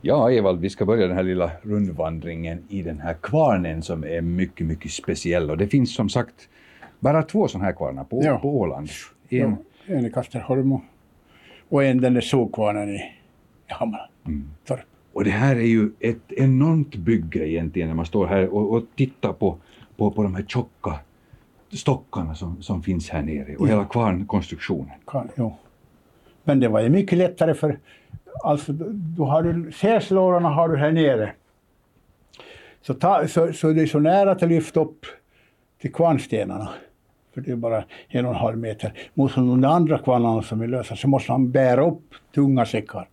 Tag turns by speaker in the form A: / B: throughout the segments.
A: Ja, Evald, vi ska börja den här lilla rundvandringen i den här kvarnen som är mycket, mycket speciell. Och det finns som sagt bara två sådana här kvarnar på,
B: Ja.
A: på Åland. En,
B: Ja, en i Kasterholm och, en den där sågkvarnen i, i Hammartorp.
A: Och det här är ju ett enormt bygge egentligen när man står här och, och tittar på, på, på de här tjocka stockarna som, som finns här nere och
B: Ja.
A: hela kvarnkonstruktionen.
B: Kan, jo. Men det var ju mycket lättare för alltså, då, har du säslårorna har du här nere. Så, ta, så, så det är så nära att lyfta upp till kvarnstenarna. För det är bara en och en halv meter. Mot de andra kvarnarna som är lösa så måste man bära upp tunga säckar.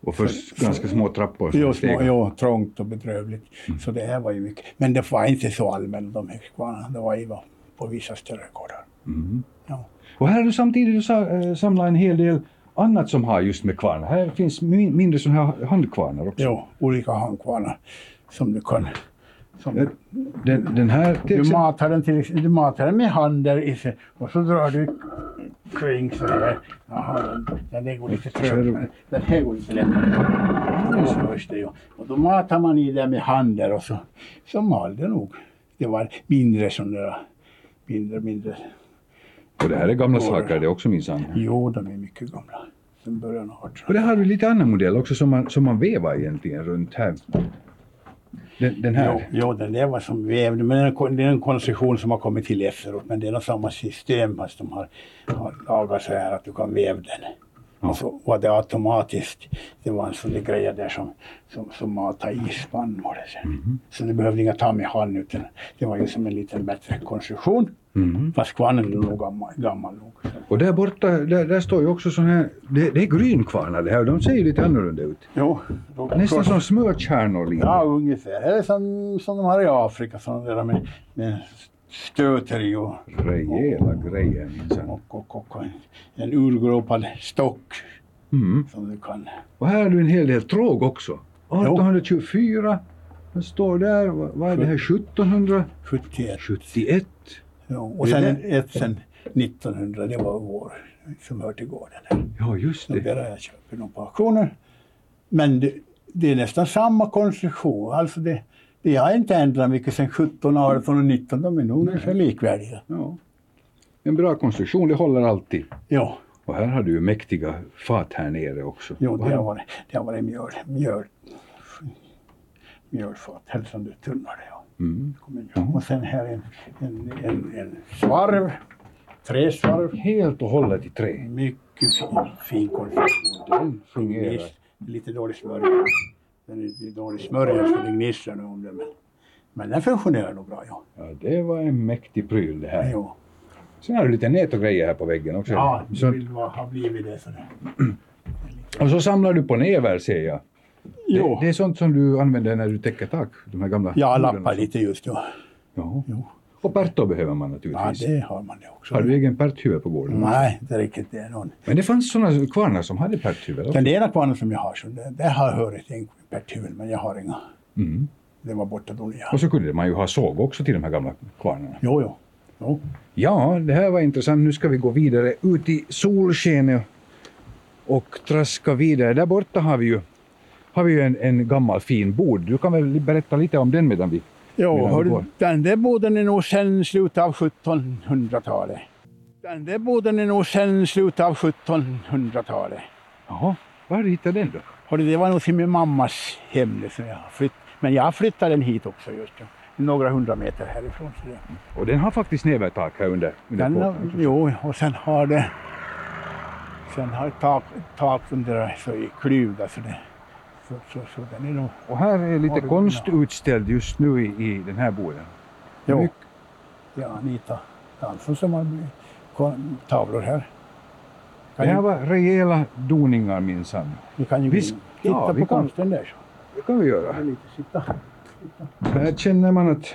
A: Och först ganska små trappor.
B: Jo, små, jo, trångt och bedrövligt. Så det här var ju mycket. Men det var inte så allmänt de här kvarnarna. Det var ju på vissa större gårdar.
A: Mm.
B: Ja.
A: Och här har du samtidigt sa- eh, en hel del annat som har just med kvarnar. Här finns min- mindre sådana här handkvarnar också.
B: Jo, olika handkvarnar som du kan... Som,
A: Eh, Den, den här till
B: Du matar den, till, du matar den med handen i sig och så drar du kring så här. Jaha, den, den går lite trögt. Den här går lite lättare. Och då matar man i den med handen och så, så mal det nog. Det var mindre där, mindre, mindre.
A: och det här är gamla saker det också minsann.
B: Jo, de är mycket gamla. Sen början av 1800
A: Och det har du lite annan modell också som man, som man vevar egentligen runt här. Den, den här.
B: Jo, jo, den där var som vävd, men det är en konstruktion som har kommit till efteråt. Men det är nog samma system fast de har, har lagat så här att du kan väva den.
A: Ja.
B: Och så var det automatiskt. Det var en sån där grej där som, som, som matade i spannmålet. sen. Så det behövde inga ta med hand utan det var ju som en liten bättre konstruktion.
A: Mhm.
B: Fast kvarnen är nog gammal, gammal nog.
A: Och där borta, där, där står ju också sån här, det, det är grynkvarnar det här och de ser ju lite annorlunda ut.
B: Jo, då,
A: Nästan som smörkärnor lite.
B: Ja, ungefär. Eller som, som de har i Afrika, sådana där med, med stöter och
A: Rejäla grejer minsann.
B: och, och, och en, urgropad stock
A: Mm.
B: som du kan...
A: Och här har du en hel del tråg också. 1824, den står där, vad vad är det här, 1771?
B: 71. Ja, och sen ett sen 1900, det var vår som hör till gården.
A: Ja, just det.
B: där jag köpt dem på auktioner. Men det, det är nästan samma konstruktion. Alltså det, det har inte ändrat mycket sen 17, 18 och 19. De är nog ungefär likvärdiga.
A: Ja. En bra konstruktion, det håller alltid.
B: Ja,
A: Och här har du ju mäktiga fat här nere också.
B: jo, det har varit, det har varit mjöl, mjöl, mjölfat, hälsande tunnor. Ja.
A: Mm.
B: Jag. Och sen här en, en, en, en svarv, träsvarv.
A: Helt och hållet i trä.
B: Mycket fin, fin konstruktion.
A: Den fungerar.
B: Lite dålig smörja. Den är dålig smörja så det gnisslar nog om den. Men, men den funktionerar nog bra. Ja.
A: Ja, det var en mäktig pryl det här.
B: Jo.
A: Sen har du lite nät och grejer här på väggen också.
B: Ja, det
A: så,
B: vill vara, ha blivit det. Så det.
A: och så samlar du på näver ser jag.
B: Jo.
A: Det, det är sånt som du använder när du täcker tak? De här gamla borden
B: lappar lite just då.
A: Ja.
B: Jo.
A: Och pärtor behöver man
B: Ja,
A: naturligtvis.
B: det har man det också.
A: Har du egen pärthuvud på gården?
B: Nej, inte riktigt det. är Någon.
A: Men det fanns sådana kvarnar som hade pärthuvud.
B: Den ena kvarnen som jag har, så det, det har hört en pärthuvud, men jag har inga.
A: Mm.
B: Det var borta då jag...
A: Och så kunde man ju ha såg också till de här gamla kvarnarna.
B: Jo, jo. jo.
A: Ja, det här var intressant. Nu ska vi gå vidare ut i solskenet och traska vidare. Där borta har vi ju, har vi ju en, en gammal fin bod. Du kan väl berätta lite om den medan vi...
B: Hör
A: går.
B: den där boden är nog sen slutet av 1700-talet. Den där boden är nog sen slutet av 1700-talet.
A: Jaha, var hittat den då?
B: Det var nog till min mammas hem. det som jag flytt, men jag flyttade den hit också just. Ja. Några hundra meter härifrån. Så det.
A: Och den har faktiskt nävertak här under, under
B: Den, har- jo, och sen har det sen har tak, tak under så i klyvda. Så, det, så, så, så den är nog...
A: Och här är lite
B: Original.
A: konst utställd just nu i, i den här boden.
B: Jo,
A: Mycket-
B: ja, Anita Jansson som har tavlor här.
A: Det
B: Kan
A: här
B: ju,
A: var rejäla doningar minsann.
B: vi kan ju och titta
A: ja, vi
B: på konsten där.
A: Det kan vi göra.
B: Det lite sitta.
A: Så här känner man att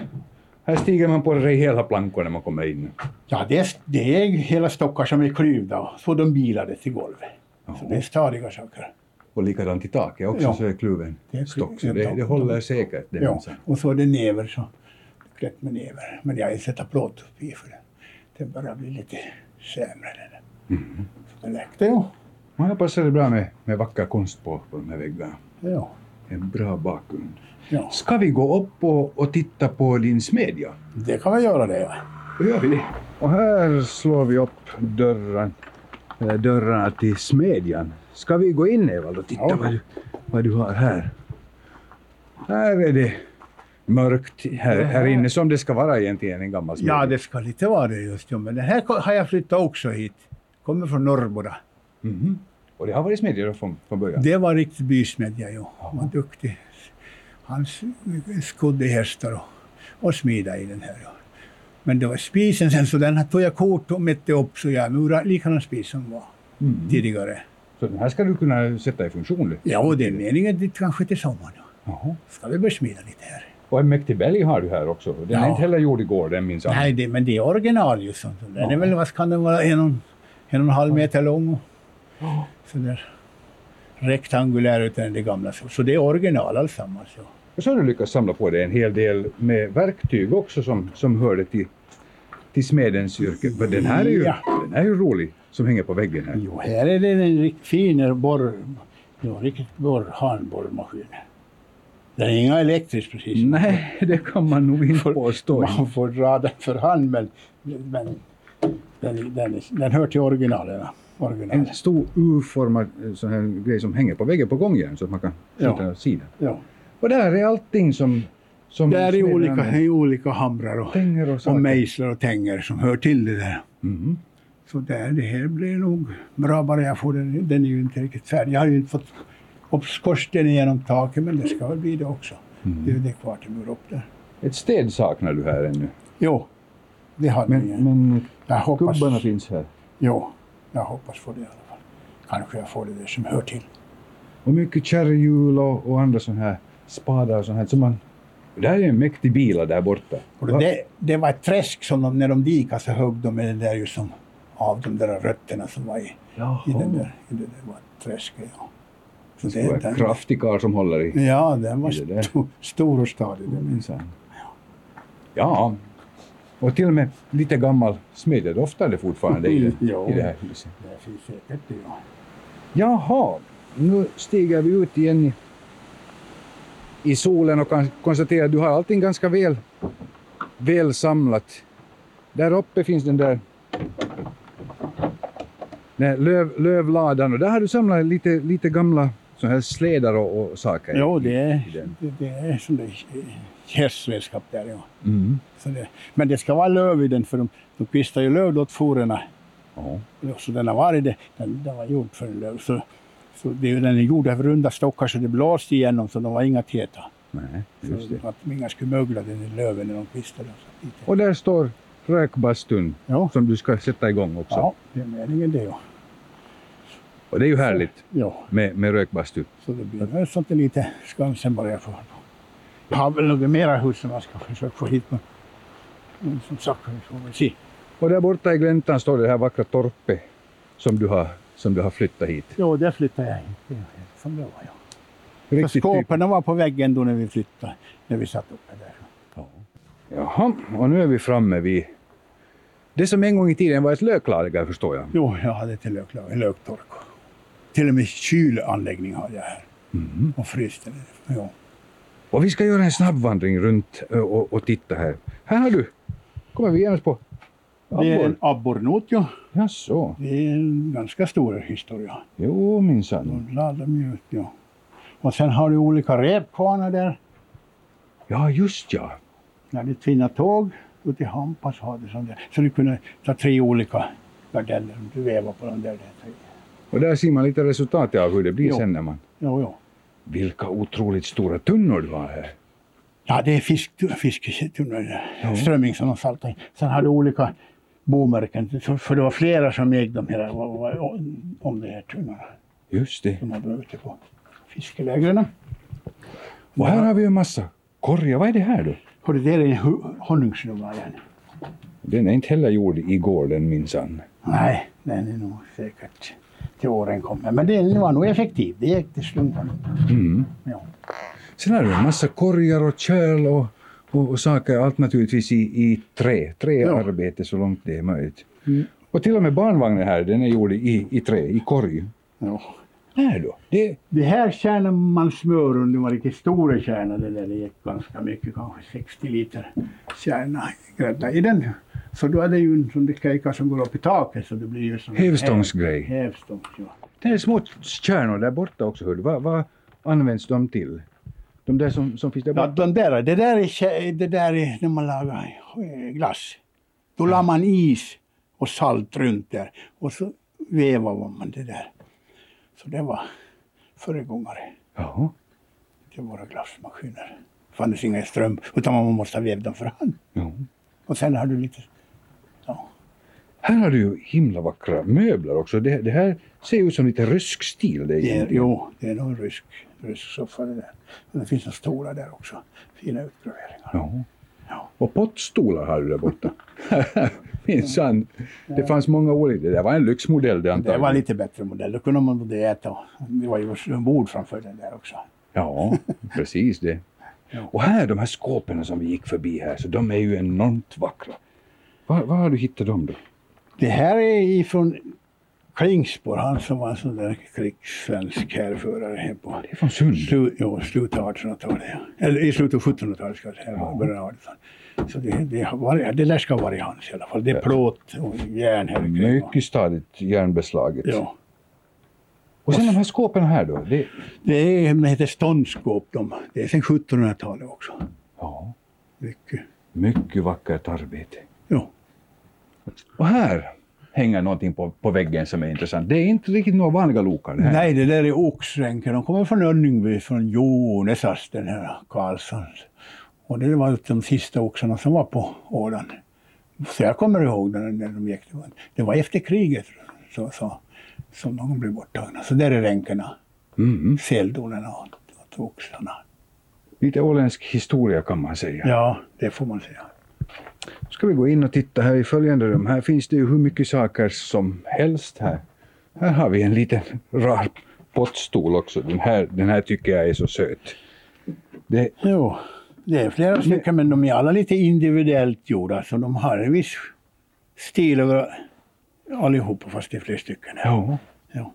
A: här stiger man på rejäla plankor när man kommer in.
B: Ja, det är, det är hela stockar som är klyvda och så de bilade till golvet. Så det är stadiga saker.
A: Och likadant i taket också
B: Ja.
A: så är kluven
B: Det
A: stock. Så det, det håller säkert. Det
B: Ja, och så är det näver så klätt med näver. Men jag ju sätta plåt upp i för det. Det börjar bli lite sämre. Där.
A: Mhm.
B: så det läckte ju.
A: Passar det bra med, med vacker konst på, på de här väggarna.
B: Ja.
A: En bra bakgrund.
B: ja.
A: Ska vi gå upp och, och titta på din smedja?
B: Det kan vi göra det. Ja.
A: Då gör vi det. Och här slår vi upp dörren, eller dörrarna till smedjan. Ska vi gå in Evald och titta
B: Ja.
A: vad, du, vad du har här? Här är det mörkt här, här inne som det ska vara egentligen en gammal smedja.
B: ja, det ska lite vara det just. Ja. Men den här har jag flyttat också hit. Kommer från Norrboda.
A: Mhm. Och det har varit smedja från, från början?
B: Det var riktigt bysmedja, ja. Han var duktig. Han skodde hästar och, och smida i den här. Ja. Men det var spisen sen, så den tog jag kort och mätte upp så jag murar likadan spis som var
A: Mm.
B: tidigare.
A: Så den här ska du kunna sätta i funktion?
B: Ja, och det är meningen det kanske till sommaren.
A: Jaha.
B: Ska vi börja smida lite här?
A: Och en mäktig bälg har du här också. Den är
B: Ja.
A: inte heller gjord igår, den minsann.
B: Nej, det, men det är original just sånt. Den
A: Ja.
B: är väl, vad kan den vara, en och, en och en halv meter lång
A: Ja.
B: sådär rektangulär utan det gamla. Så, så det är original allsammans. Ja.
A: Och så har du lyckats samla på dig en hel del med verktyg också som, som hörde till, till smedens yrke. För den här är ju,
B: Ja.
A: den är ju rolig som hänger på väggen här.
B: Jo, här är det en riktigt fin borr, ja, riktigt borr, handborrmaskin. Den är inga elektrisk precis.
A: Nej, det kan man nog inte påstå.
B: Man får dra den för hand, men, men den, den, den hör till originalen.
A: En
B: originalen.
A: stor U-formad eh, sån här grej som hänger på väggen på gångjärn så att man kan
B: Ja.
A: sitta åt sidan.
B: Ja.
A: Och där är allting som... som
B: Det är i olika, i olika hamrar och,
A: och
B: och mejslar och tänger som hör till det där.
A: Mhm.
B: Så där, det här blir nog bra bara jag får den. Den är ju inte riktigt färdig. Jag har ju inte fått upp skorstenen genom taket, men det ska väl bli det också.
A: Mm.
B: Det är det kvar till upp där.
A: Ett städ saknar du här ännu.
B: Jo, det har
A: Men,
B: vi.
A: men
B: Jag hoppas,
A: kubbarna finns här.
B: jo, jag hoppas få det i alla fall. Kanske jag får det där som hör till.
A: Och mycket kärrhjul och, och andra sådana här spadar och sånt här. Så man, det är en mäktig bila där borta.
B: Det, det var ett träsk som de, när de dikade så högg de med det där ju som av de där rötterna som var i,
A: Jaha.
B: i den där. I det där var ett träsk, ja. Så
A: Det var en kraftig karl som håller i.
B: Ja, den var
A: i det
B: sto, stor och stadig. den.
A: Minsann. Ja. Och till och med lite gammal smedja doftar det fortfarande i det,
B: Ja.
A: i det här huset.
B: Det finns säkert det, ja.
A: Jaha, nu stiger vi ut igen i, solen och kan konstatera att du har allting ganska väl, väl samlat. Där uppe finns den där den löv, lövladan och där har du samlat lite, lite gamla så här slädar och, och saker.
B: Jo, det är, det, det är sån där hästredskap där, ja.
A: Mm.
B: Så det, men det ska vara löv i den, för de, de kvistar ju löv åt forerna.
A: Ja,
B: Så den har varit det. Den, den var gjord för en löv. Så, så det, är ju- den är gjord av runda stockar så det blåste igenom så de var inga täta.
A: Nej, just
B: Så
A: det.
B: att ingen skulle mögla den i löven när de kvistade. Så.
A: Och där står rökbastun
B: Ja.
A: som du ska sätta igång också.
B: ja, det är meningen det. Ja.
A: Och det är ju härligt
B: ja,
A: med, med rökbastu.
B: så det blir väl sånt lite Skansen bara jag får. Jag har väl något mera hus som jag ska försöka få hit. Men, men som sagt, vi får väl se.
A: Och där borta i gläntan står det här vackra torpet som du har, som du har flyttat hit.
B: Jo, där flyttade jag hit. Det är helt som det var, ja.
A: Riktigt typ-
B: skåpen var på väggen då när vi flyttade, när vi satt uppe där.
A: Jaha, och nu är vi framme vid det som en gång i tiden var ett löklager förstår jag.
B: Jo, jag hade till lök, löktork. Till och med kylanläggning hade jag här.
A: Mhm.
B: Och fryste. Ja.
A: Och vi ska göra en snabbvandring runt och, och titta här. Här har du, kommer vi genast på.
B: Det är en abborrnot, ja.
A: Jaså,
B: Det är en ganska stor historia.
A: jo minsann.
B: Då laddar de ut, ja. Och sen har du olika repkvarnar där.
A: Ja, just ja.
B: När du tvinnar tåg ut i Hampas har du sån där. Så du kunde ta tre olika gardeller. Du vevar på de där. där.
A: Och där ser man lite resultatet av hur det blir
B: Jo.
A: sen när man...
B: Jo, jo.
A: Vilka otroligt stora tunnor du har här.
B: Ja, det är fisk, fisketunnor. Strömming som de saltar in. Sen har du olika bomärken. För det var flera som ägde de här, om de här tunnorna.
A: Just det.
B: Som har varit på fiskelägren.
A: Och här har vi en massa korgar. Vad är det här då?
B: Och det är en honungsnummer igen.
A: Den är inte heller gjord i gården minsann.
B: Nej, den är nog säkert till åren kommer. Men den var nog effektiv. Det gick till slumpen.
A: Mm.
B: Ja.
A: Sen har du en massa korgar och kärl och, och, och saker, allt naturligtvis i, i trä. Träarbete så långt det är möjligt.
B: Mm.
A: Och till och med barnvagnen här, den är gjord i, i trä, i korg.
B: Ja.
A: Här då? Det,
B: Det här kärnar man smör under var riktigt stora kärnor. Det där det gick ganska mycket, kanske 60 liter kärna grädda i den. Så då är det ju en sån där kejka som går upp i taket så det blir ju som
A: Hävstångsgrej.
B: häv- Hävstångs, ja.
A: det är små kärnor där borta också. Hör du. Vad, vad används de till? De där som, som finns där
B: Ja,
A: borta?
B: de där, det där är, det där är när man lagar eh, glass. Då la man is och salt runt där och så vevade man det där. Så det var föregångare
A: Jaha.
B: till våra glassmaskiner. Det fanns ingen ström utan man måste ha vävt dem för hand.
A: Ja.
B: Och sen har du lite...
A: Här har du ju himla vackra möbler också. Det, det här ser ut som lite rysk stil. Det är
B: Det jo, det är nog rysk, rysk soffa det där. Men det finns några stolar där också. Fina utgraveringar.
A: Ja.
B: Ja.
A: Och pottstolar har du där borta. Minsann. Det fanns många olika. Det var en lyxmodell det
B: Det
A: antagligen.
B: var lite bättre modell. Då kunde man både äta och det var ju en bord framför den där också.
A: Ja, precis det. Och här, de här skåpen som vi gick förbi här, så de är ju enormt vackra. Var, var har du hittat dem då?
B: Det här är ifrån Klingspor, han som var en sån där krigssvensk härförare här på
A: Det är från Sund.
B: slu, jo, slutet av 1800-talet. Ja. Eller i slutet av 1700-talet ska jag säga,
A: Ja.
B: början av 1800-talet. Så det, det, varit, det lär ska ha varit hans i alla fall. Det är plåt och järn här.
A: Mycket stadigt järnbeslaget.
B: Ja.
A: Och sen de här skåpen här då? Det,
B: Det är, de heter ståndskåp de. Det är sedan 1700-talet också.
A: ja,
B: Mycket.
A: mycket vackert arbete.
B: Ja.
A: Och här hänger någonting på, på väggen som är intressant. Det är inte riktigt några vanliga lokar det här.
B: Nej, det där är oxränken. De kommer från Önningby, från Jonesas, den här Karlssons. Och det var de sista oxarna som var på Åland. Så jag kommer ihåg när, när de gick. Det var efter kriget så, så, som de blev borttagna. Så där är ränkerna,
A: Mm.
B: säldonerna och, och oxarna.
A: Lite åländsk historia kan man säga.
B: Ja, det får man säga.
A: Ska vi gå in och titta här i följande rum. Här finns det ju hur mycket saker som helst här. Här har vi en liten rar pottstol också. Den här, den här tycker jag är så söt. Det,
B: Jo, det är flera stycken men de är alla lite individuellt gjorda. Så de har en viss stil över allihopa fast det är flera stycken. här.
A: ja.
B: Ja.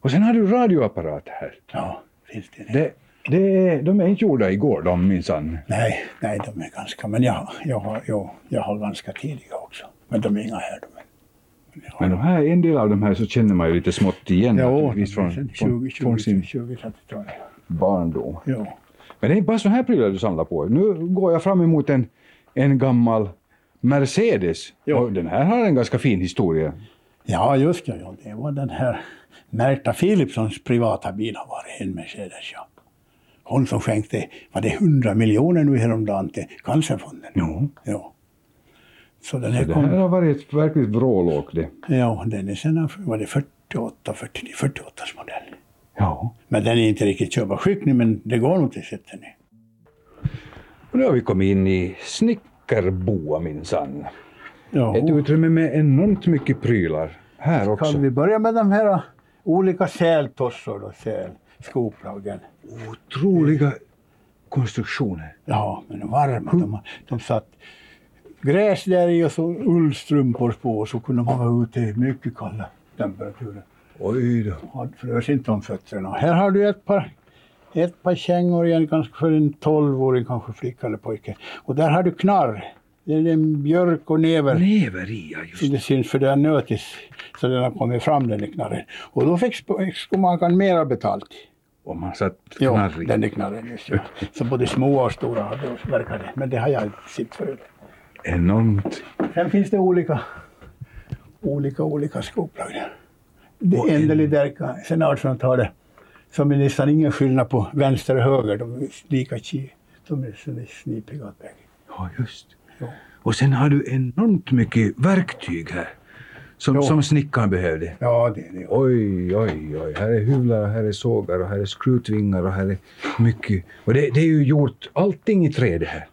A: Och sen har du radioapparat här.
B: Ja, finns det.
A: Det, det de är inte gjorda igår de minsann.
B: Nej, nej, de är ganska, men jag, jag, har, jag, jag har ganska tidiga också. Men de är inga här. De är, men
A: de här, en del av de här så känner man ju lite smått igen
B: Jo,
A: naturligtvis
B: från,
A: från,
B: 20,
A: från,
B: 20,
A: från sin
B: 20, 30-talet.
A: barndom.
B: Jo.
A: Men det är bara så här prylar du samlar på. Nu går jag fram emot en, en gammal Mercedes.
B: Jo.
A: Och den här har en ganska fin historia.
B: Ja, just ja, ja. Det var den här Märta Philipssons privata bil har varit en Mercedes, ja. Hon som skänkte, var det 100 miljoner nu häromdagen till Cancerfonden?
A: Jo.
B: Ja. Så den
A: Så
B: här
A: det
B: kom,
A: här har varit ett verkligt vrålåk det.
B: ja, den är sen, var det 48, 49, 48 modell.
A: Ja.
B: Men den är inte riktigt körbar skick nu, men det går nog till sätta nu.
A: Och nu har vi kommit in i snickarboa minsann.
B: Ja.
A: Ett utrymme med enormt mycket prylar. Här
B: Kan
A: också.
B: vi börja med de här olika sältossor och sälskoplagen?
A: Otroliga konstruktioner.
B: Ja, men de varma. De, de satt gräs där i och så ullstrumpor på och så kunde man vara ute i mycket kalla temperaturer.
A: Oj då.
B: Och frös inte om fötterna. Här har du ett par, ett par kängor igen, kanske för en tolvåring, kanske flicka eller pojke. Och där har du knarr. Det är en björk och näver.
A: Näver i, ja just
B: Så det syns för den nötis. Så den har kommit fram den knarren. Och då fick skomakaren mera betalt.
A: Och man satt
B: Ja,
A: knarr i.
B: den är knarren just ja. Så både små och stora hade verkade. Men det har jag inte sett förut.
A: Enormt.
B: Sen finns det olika, olika, olika skoplagningar. Det är därka sen 1800-talet. Som är nästan ingen skillnad på vänster och höger. De är lika chi. De är så snipiga åt bägge.
A: Ja, just.
B: Ja.
A: Och sen har du enormt mycket verktyg här. Som,
B: Jo.
A: som snickaren behövde.
B: Ja, det är det.
A: Oj, oj, oj. Här är hyvlar, och här är sågar och här är skrutvingar och här är mycket. Och det, det är ju gjort allting i trä det här.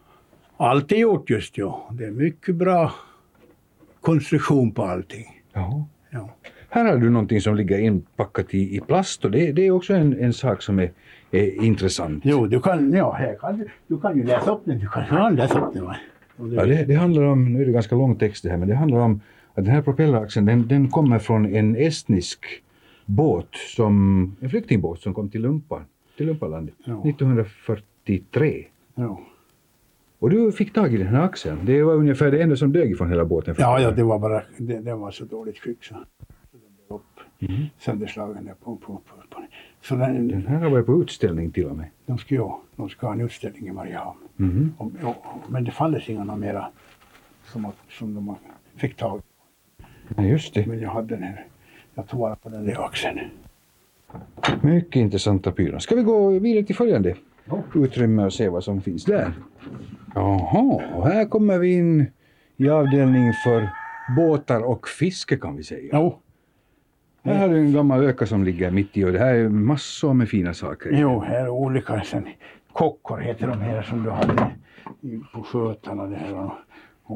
B: Allt är gjort just ja. Det är mycket bra konstruktion på allting.
A: Ja.
B: Ja.
A: Här har du någonting som ligger inpackat i, i plast och det, det är också en, en sak som är, är intressant.
B: Jo, du kan, ja, här kan du, kan ju läsa upp den. Du kan läsa upp den. Va?
A: Ja, det, det handlar om, nu är det ganska lång text det här, men det handlar om att den här propelleraxeln den, den kommer från en estnisk båt, som, en flyktingbåt som kom till Lumpa, till Lumpaland
B: Ja.
A: 1943.
B: Ja.
A: Och du fick tag i den här axeln. Det var ungefär det enda som dög från hela båten.
B: Ja, ja, det var bara, det, det var så dåligt skick så.
A: Mhm.
B: sönderslagen där på, på, på, på. Så den,
A: Den här har varit på utställning till och med.
B: de ska ju de ska ha en utställning i Mariehamn. Och, och, men det fanns inga mera som, som de fick tag i.
A: Ja, just det.
B: Men jag hade den här. Jag tog vara på den där axeln.
A: Mycket intressanta prylar. Ska vi gå vidare till följande utrymme och se vad som finns där? Jaha, och här kommer vi in i avdelning för båtar och fiske kan vi säga.
B: Jo,
A: Här har du en gammal öka som ligger mitt i och det här är massor med fina saker.
B: jo, här är olika. Sen, kockor heter de här som du hade på skötarna. Och, och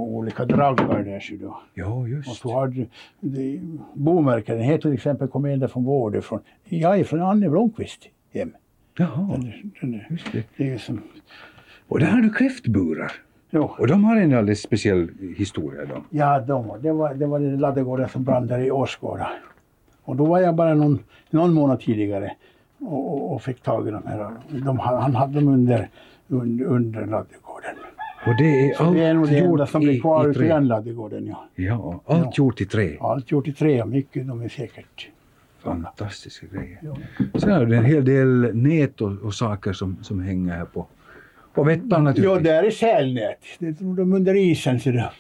B: olika draggar där. Så då.
A: Ja,
B: Och
A: just
B: så har du det, bomärken. Den här till exempel kommer ända från Vård från, ja, från Anne Blomqvist hem.
A: Jaha,
B: Den, är- den, är-
A: just det.
B: det är som,
A: Och där har du kräftburar.
B: jo.
A: Och de har en alldeles speciell historia de.
B: Ja, de, det var, det var den ladugården som brann där i Åsgårda. Och då var jag bara någon, någon månad tidigare och, och, och fick tag i de här. De, han hade dem under, under, under ladugården.
A: Och det är
B: Så det är nog
A: allt
B: det enda som blir kvar
A: i
B: ute i
A: trä.
B: den ladugården. Ja.
A: Ja, allt
B: Ja.
A: gjort i trä.
B: Allt gjort i trä mycket, de är säkert
A: Fantastiska grejer.
B: Ja.
A: Sen har du en hel del nät och, och saker som, som hänger här på. Och vettan
B: Ja,
A: naturligtvis.
B: där är sälnät. Det tog de under isen så det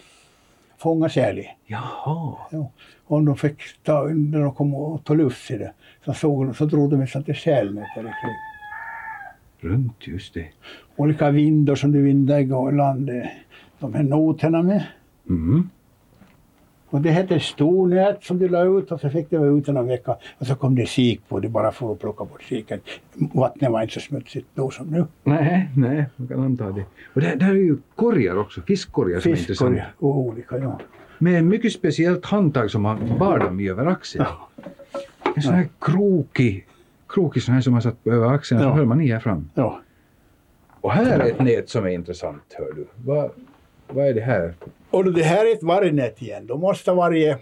B: fånga säl i.
A: Jaha.
B: Ja. Och de fick ta, när de kom och ta luft i det, så, såg, så drog de ett sånt där sälnät där kring.
A: Runt, just det.
B: olika vindar som du vindar i land. De här noterna med.
A: Mm.
B: Och det hette stornät som du la ut och så fick det vara ute någon vecka. Och så kom det sik på det bara för att plocka bort siken. Vattnet var inte så smutsigt då som nu.
A: Nej, nej, man kan anta det. Och där, där är ju korgar också, fiskkorgar som är
B: Fiskor
A: intressanta.
B: och olika, ja.
A: Med en mycket speciellt handtag som man bar dem i över axeln. En sån här krokig, krokig sån här som man satt på över axeln, så
B: Ja.
A: höll man i här fram.
B: ja.
A: Och här är ett nät som är intressant, hör du. Vad, vad är det här?
B: Och det här är ett vargnät igen. Då måste varje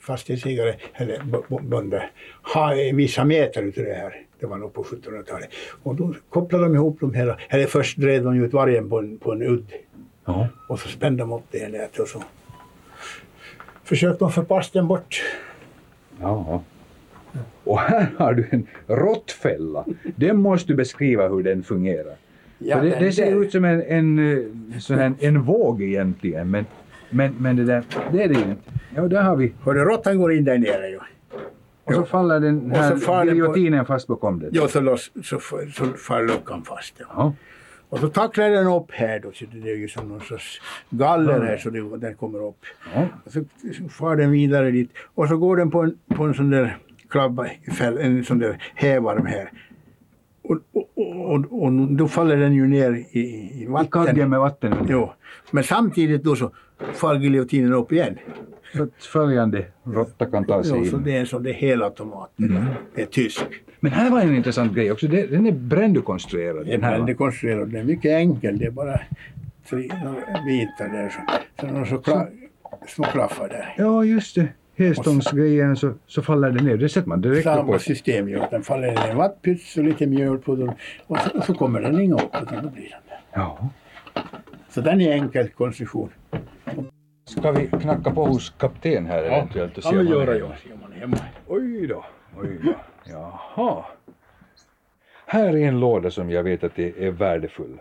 B: fastighetsägare eller b- b- bönder ha vissa meter utav det här. Det var nog på 1700-talet. Och då kopplade de ihop de här, eller först drev de ut vargen på en, på en udd.
A: Ja.
B: Och så spände de upp det i nätet och så försökte de förpassa den bort.
A: Ja. Och här har du en råttfälla. Den måste du beskriva hur den fungerar.
B: Ja,
A: det, det ser ut som en, en, eh, sån här, en våg egentligen, men, men, men det där, det är det inte. Ja, där har vi.
B: Hörde råttan går in där nere ju.
A: Och så faller den här
B: den på-
A: giljotinen fast bakom den.
B: Ja, så, loss, så, så far luckan fast. Ja.
A: Ja.
B: Och så tacklar den upp här då, så det är ju som någon sorts galler här så det, den kommer upp.
A: Ja.
B: Och så, så far den vidare dit och så går den på en, på en sån där klabba, i fäll- en sån där hävarm här. Och, och, och, och, då faller den ju ner i, i
A: I
B: vatten.
A: kaggen med vatten.
B: Jo. Men samtidigt då så far giljotinen upp igen.
A: Så att följande råtta kan ta sig
B: Jo, så
A: in.
B: det är en sån där helautomat. Det är tysk.
A: Men här var en intressant grej också. Den är brändukonstruerad. Den
B: är konstruerad. Den är mycket enkel. Det är bara tre bitar där. Så, så några så kla, små klaffar där.
A: Ja, just det. Hästångsgrejen så, så faller den ner. Det sätter man direkt
B: Samma
A: ett
B: system ju. Den faller ner i vattpyts och lite mjöl på den. Och så, och så kommer den inga upp. Utan då blir den där.
A: Ja.
B: Så den är enkel konstruktion.
A: Ska vi knacka på hos kapten här eventuellt och se
B: ja,
A: om
B: men
A: han är
B: göra
A: hemma?
B: ju. Ser man hemma.
A: Oj då, oj då. Jaha. Här är en låda som jag vet att det är värdefull.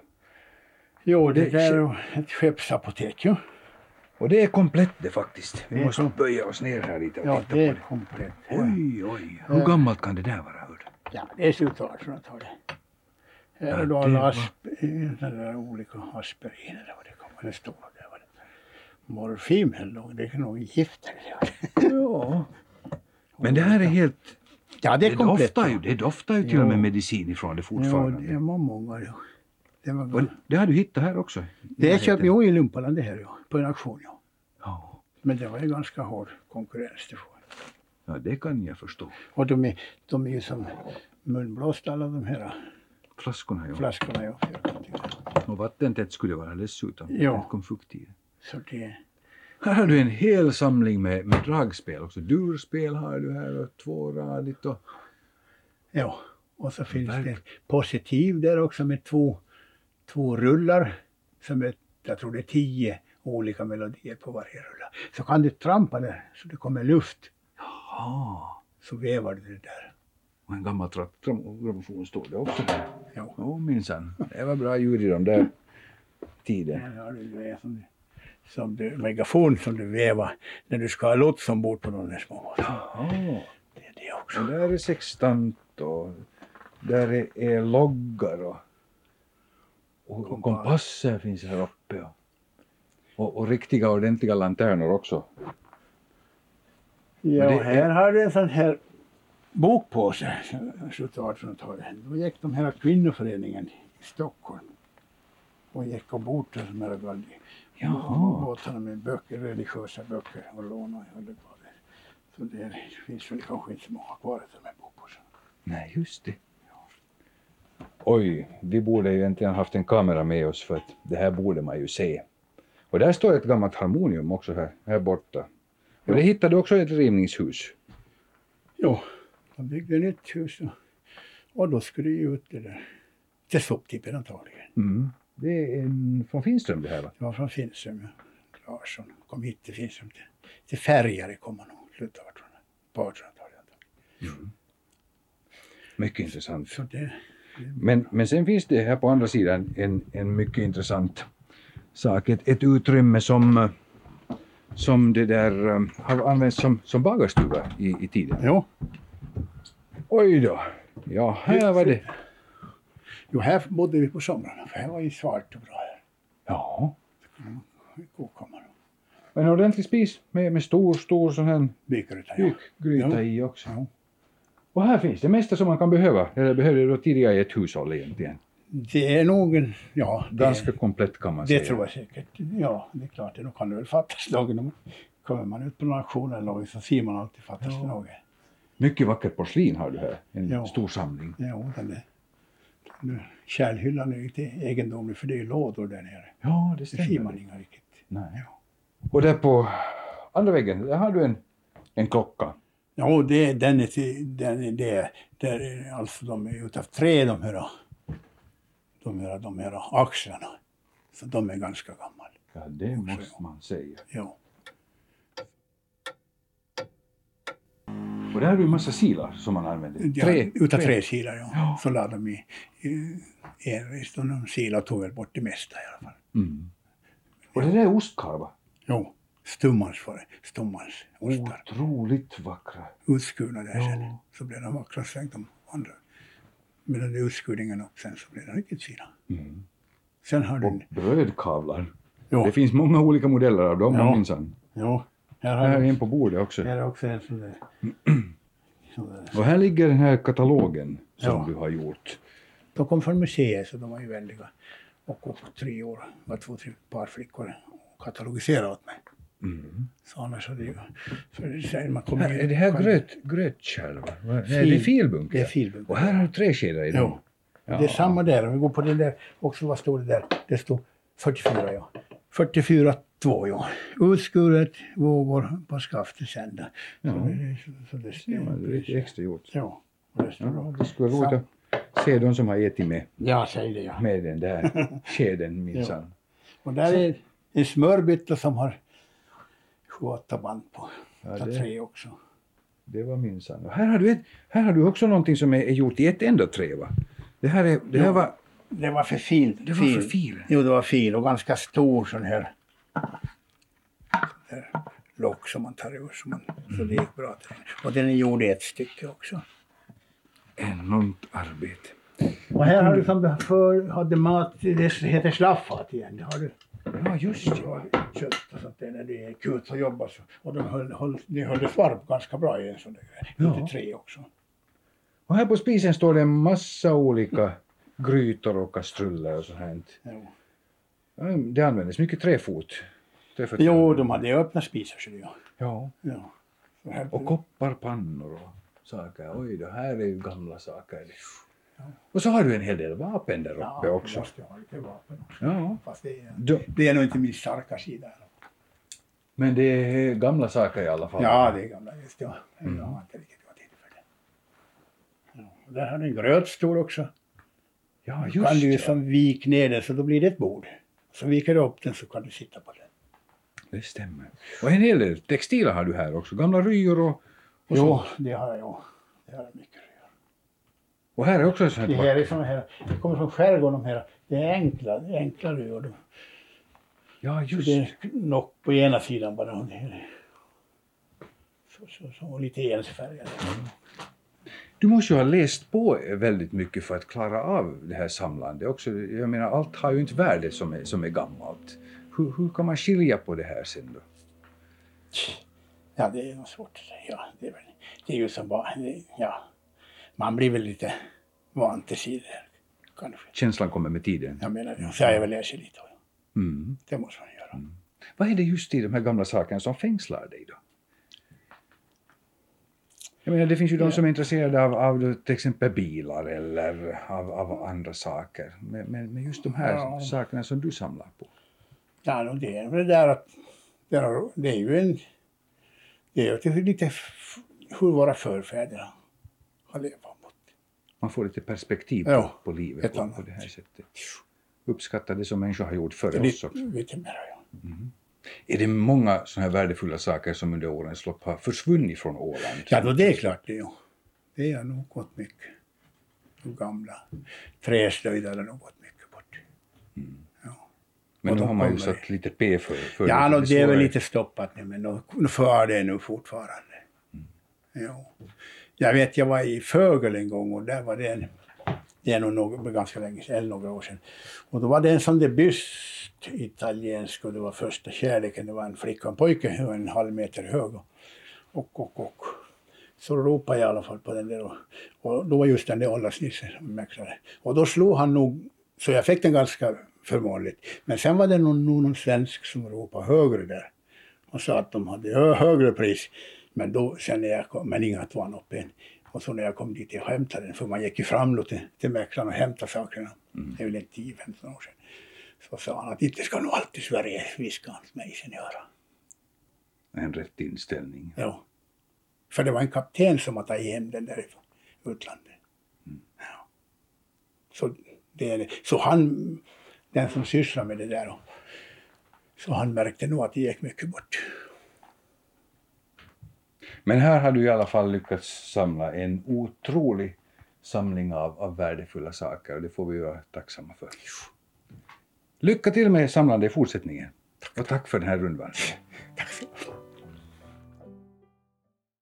B: Jo, det
A: Det-
B: där är ett skeppsapotek ju.
A: Och det är komplett det faktiskt. Vi
B: Det
A: måste
B: så.
A: böja oss ner här lite och
B: Ja,
A: titta
B: det
A: på det.
B: komplett.
A: Oj, oj. Hur gammalt kan det där vara? hör du?
B: Ja, det är slutet av 1800-talet. Här
A: Ja,
B: är då
A: det
B: alla
A: var-
B: asp, där olika aspiriner vad det kommer. Det står där. Vad det Morfin eller något. Det är nog gifter.
A: Ja. Men det här är helt...
B: Ja, det
A: Det
B: är komplett.
A: doftar ju, det doftar ju till och med
B: Ja.
A: medicin ifrån det
B: Ja,
A: fortfarande.
B: det var många. Det, var,
A: Och det har du hittat här också?
B: det köpte jag i Lumpaland det här ja, på en auktion. Ja.
A: Ja.
B: Men det var ju ganska hård konkurrens. Det får.
A: ja, det kan jag förstå.
B: Och de är, de är ju som munblåsta alla de här
A: Flaskorna ja.
B: flaskorna. Ja.
A: Och vattentätt skulle det vara dessutom.
B: Ja.
A: Det kom fukt i.
B: Så det,
A: Här har du en hel samling med, med dragspel också. Durspel har du här och tvåradigt och...
B: Ja, och så finns
A: Verk-
B: det positiv där också med två, två rullar. Som är, jag tror det är tio olika melodier på varje rulla. Så kan du trampa där så det kommer luft.
A: Ja.
B: Så vevar du det där.
A: Och en gammal grammofon står det också där.
B: Ja.
A: Jo minsann. Det var bra ljud i de där tiden.
B: Har du det som, du- som du, megafon som du vevar när du ska ha lots ombord på de där små båtarna.
A: Ja.
B: Det är det också.
A: Och där är sextant och där är, är loggar och, och, och kompasser finns här uppe. Och, och, och riktiga ordentliga lanterner också.
B: Ja,
A: det-
B: här har du en sån här bokpåse, slutet av 1800-talet. Då gick de här kvinnoföreningen i Stockholm och gick ombord till
A: Jaha.
B: båtarna med böcker, religiösa böcker och lånade och det. Så det finns väl kanske inte så många kvar av de här bokpåsarna.
A: Nej, just det. Oj, vi borde ju egentligen haft en kamera med oss för att det här borde man ju se. Och där står ett gammalt harmonium också här, här borta. Och det hittade också ett rivningshus.
B: Jo, de byggde ett nytt hus och, då skulle det ju ut det där till soptippen antagligen.
A: Mm. Det är en, från Finström det här va?
B: Det var från Finström, ja. Larsson kom hit till Finström. Till, till Färjare kom han nog, slutet av 1800 på 1800-talet. antagligen.
A: Mycket intressant.
B: Så det,
A: Men, men sen finns det här på andra sidan en, en mycket intressant sak. Ett, ett utrymme som, som det där eh, har använts som, som bagarstuga i, i tiden.
B: jo,
A: Oj då. Ja, här var det.
B: jo, här bodde vi på somrarna, för här var ju svalt och bra här.
A: Ja.
B: I kokkammaren.
A: En ordentlig spis med, med stor, stor sån här
B: Bykgryta, ja.
A: gryta
B: Ja.
A: i också.
B: Ja.
A: Och här finns det mesta som man kan behöva. Eller behövde då tidigare i ett hushåll egentligen.
B: Det är nog en, ja, det,
A: Ganska komplett kan man
B: det
A: säga.
B: tror jag säkert. Ja, det är klart, det kan det väl fattas något. Om- Kommer man ut på någon auktion eller något så ser man alltid fattas det något.
A: Mycket vackert porslin har du här. En
B: Ja.
A: stor samling.
B: Jo, den där. Nu, Kärlhyllan är lite egendomlig för det är lådor där nere.
A: Ja, det
B: Det
A: stämmer.
B: ser man inga riktigt.
A: Nej. Och där på andra väggen, där har du en, en klocka.
B: Jo, det, den är den är det, där är, alltså de är utav trä de här, de här, de här axlarna. Så de är ganska gamla.
A: Ja, det måste man säga.
B: Jo.
A: Och där har du en massa silar som man använder.
B: Ja, utav träsilar, ja.
A: Ja.
B: Så lade de i, i envis och de silar tog väl bort det mesta i alla fall.
A: Mm. Och det där är ostkarva.
B: Jo, stummans var det. Stummans ostar.
A: Otroligt vackra.
B: Utskurna där
A: Ja.
B: sen. Så blev de vackra tänkte de andra. Med den utskurningen upp sen så blev den riktigt fina.
A: Mm.
B: Sen har
A: Och
B: den...
A: brödkavlar.
B: Jo,
A: Det finns många olika modeller av dem
B: Ja.
A: minsann.
B: jo. Här
A: Här
B: har
A: är
B: vi
A: en på bordet också.
B: här är också en sån där.
A: Och här ligger den här katalogen som
B: Ja.
A: du har gjort.
B: De kom från museet så de var ju väldiga. Och upp tre år var två, tre par flickor och katalogiserade åt mig.
A: Mm.
B: Så annars hade ju... För sen man kommer
A: är det här gröt, grötkärl? Nej, det är filbunke.
B: Det är filbunke.
A: Och här har du tre skedar i den.
B: Jo. Det är samma där. Om vi går på den där också, vad står det där? Det står 44 ja. 44 2 ja. Utskuret, vågor på skaftet sända.
A: Ja.
B: Så det, så det
A: det är lite extra gjort.
B: Ja. det
A: Ja, det skulle vara roligt att se de som har ätit med,
B: Ja, säg det ja.
A: med den där skeden minsann.
B: Och där är en smörbytta som har åtta band på.
A: Ja, det-
B: tre också.
A: Det var minsann. Här har, du ett, här har du också någonting som är, är gjort i ett enda trä va? Det här, är, det här
B: Ja.
A: var...
B: Det var för fint.
A: Det var för fil.
B: Jo, det var fil och ganska stor sån här, här lock som man tar ur. Så, man, så det gick bra. till. Och den är gjord i ett stycke också.
A: Enormt arbete.
B: Och här har du som du förr hade mat, det heter slaffat igen. Det har du.
A: Ja, just
B: Det kött och sånt där när det är kul att jobba. Så. Och de höll, höll, de höll det varmt ganska bra i en sån där.
A: Ja.
B: Lite tre också.
A: Och här på spisen står det en massa olika grytor och kastruller och sånt här. Ja, Det användes mycket träfot. träfötter.
B: jo, de hade öppna spisar. Så det, ja.
A: Ja. Och kopparpannor och saker. Oj, det här är ju gamla saker. Och så har du en hel del vapen där uppe
B: ja, jag
A: också.
B: måste ha lite vapen också.
A: Ja.
B: Fast det är, det är nog inte min starka sida.
A: Men det är gamla saker i alla fall.
B: Ja, det är gamla just ja. Jag har inte riktigt gått in för det. Ja, där har du en grötstol också.
A: ja
B: kan
A: just
B: du ju
A: ja.
B: som vik ner den så då blir det ett bord. Så viker du upp den så kan du sitta på den.
A: Det stämmer. Och en hel del textiler har du här också. Gamla ryor och, och
B: Jo, det har jag. Det har jag mycket.
A: Och här är också ett sånt
B: Det
A: här.
B: är såna här, det kommer från skärgården de här. Det är enkla, det enkla rör.
A: Ja,
B: Så
A: just
B: det är nock på ena sidan bara. och det Så, så, så, och lite ensfärgade.
A: Du måste ju ha läst på väldigt mycket för att klara av det här samlandet också. Jag menar, allt har ju inte värde som är, som är gammalt. Hur, hur kan man skilja på det här sen då?
B: Ja, det är nog svårt att säga. Ja, det, är det är ju som bara, det, ja. Man blir väl lite van till där. Kanske.
A: Känslan kommer med tiden.
B: Jag menar, så har jag väl sig lite.
A: Mm.
B: Det måste man göra.
A: Vad är det just i de här gamla sakerna som fängslar dig då? Jag menar, det finns ju de som är intresserade av, av till exempel bilar eller av, av andra saker. Men, men, just de här
B: Ja.
A: sakerna som du samlar på.
B: Ja, det är väl det där att det är, det ju en... Det är ju lite hur våra förfäder har levat. på.
A: Man får lite perspektiv
B: Ja,
A: på, på livet
B: ett
A: på, på det här sättet. Uppskatta det som människor har gjort
B: Det
A: oss också.
B: lite, lite mer, ja.
A: Är det många sådana här värdefulla saker som under årens lopp har försvunnit från Åland?
B: Ja, då det är klart det. Ja. Det har nog gått mycket. De gamla träslöjder har nog gått mycket bort. Ja,
A: men
B: och
A: då har man ju satt lite P för, för
B: ja
A: det.
B: no, det är väl lite stoppat nu, men nu, nu för det nu fortfarande. Ja. Jag vet, jag var i Fögel en gång och där var det en, det är nog något, ganska länge sedan, eller några år sedan. Och då var det en sån där byst, italiensk, och det var första kärleken, det var en flicka och en pojke, en halv meter hög. Och, och, och. Så ropade jag i alla fall på den där och, och då var just den där åldersnissen som mäklade. Och då slog han nog, så jag fick den ganska förmånligt. Men sen var det någon, någon svensk som ropade högre där och sa att de hade högre pris. Men då sen när jag men inga att vann upp en. Och så när jag kom dit jag hämtade den, för man gick ju fram då till, till mäklaren och hämtade sakerna. Det är väl en 10-15 år sedan. Så sa han att inte ska nog alltid Sverige, viskade han mig i örat.
A: En rätt inställning.
B: Ja. För det var en kapten som hade tagit hem den därifrån utlandet. Ja. Så, det så han, den som sysslar med det där, och, så han märkte nog att det gick mycket bort.
A: Men här har du i alla fall lyckats samla en otrolig samling av, av värdefulla saker och det får vi vara tacksamma för. Lycka till med samlande i fortsättningen. Och tack för den här rundvandringen.
B: Tack.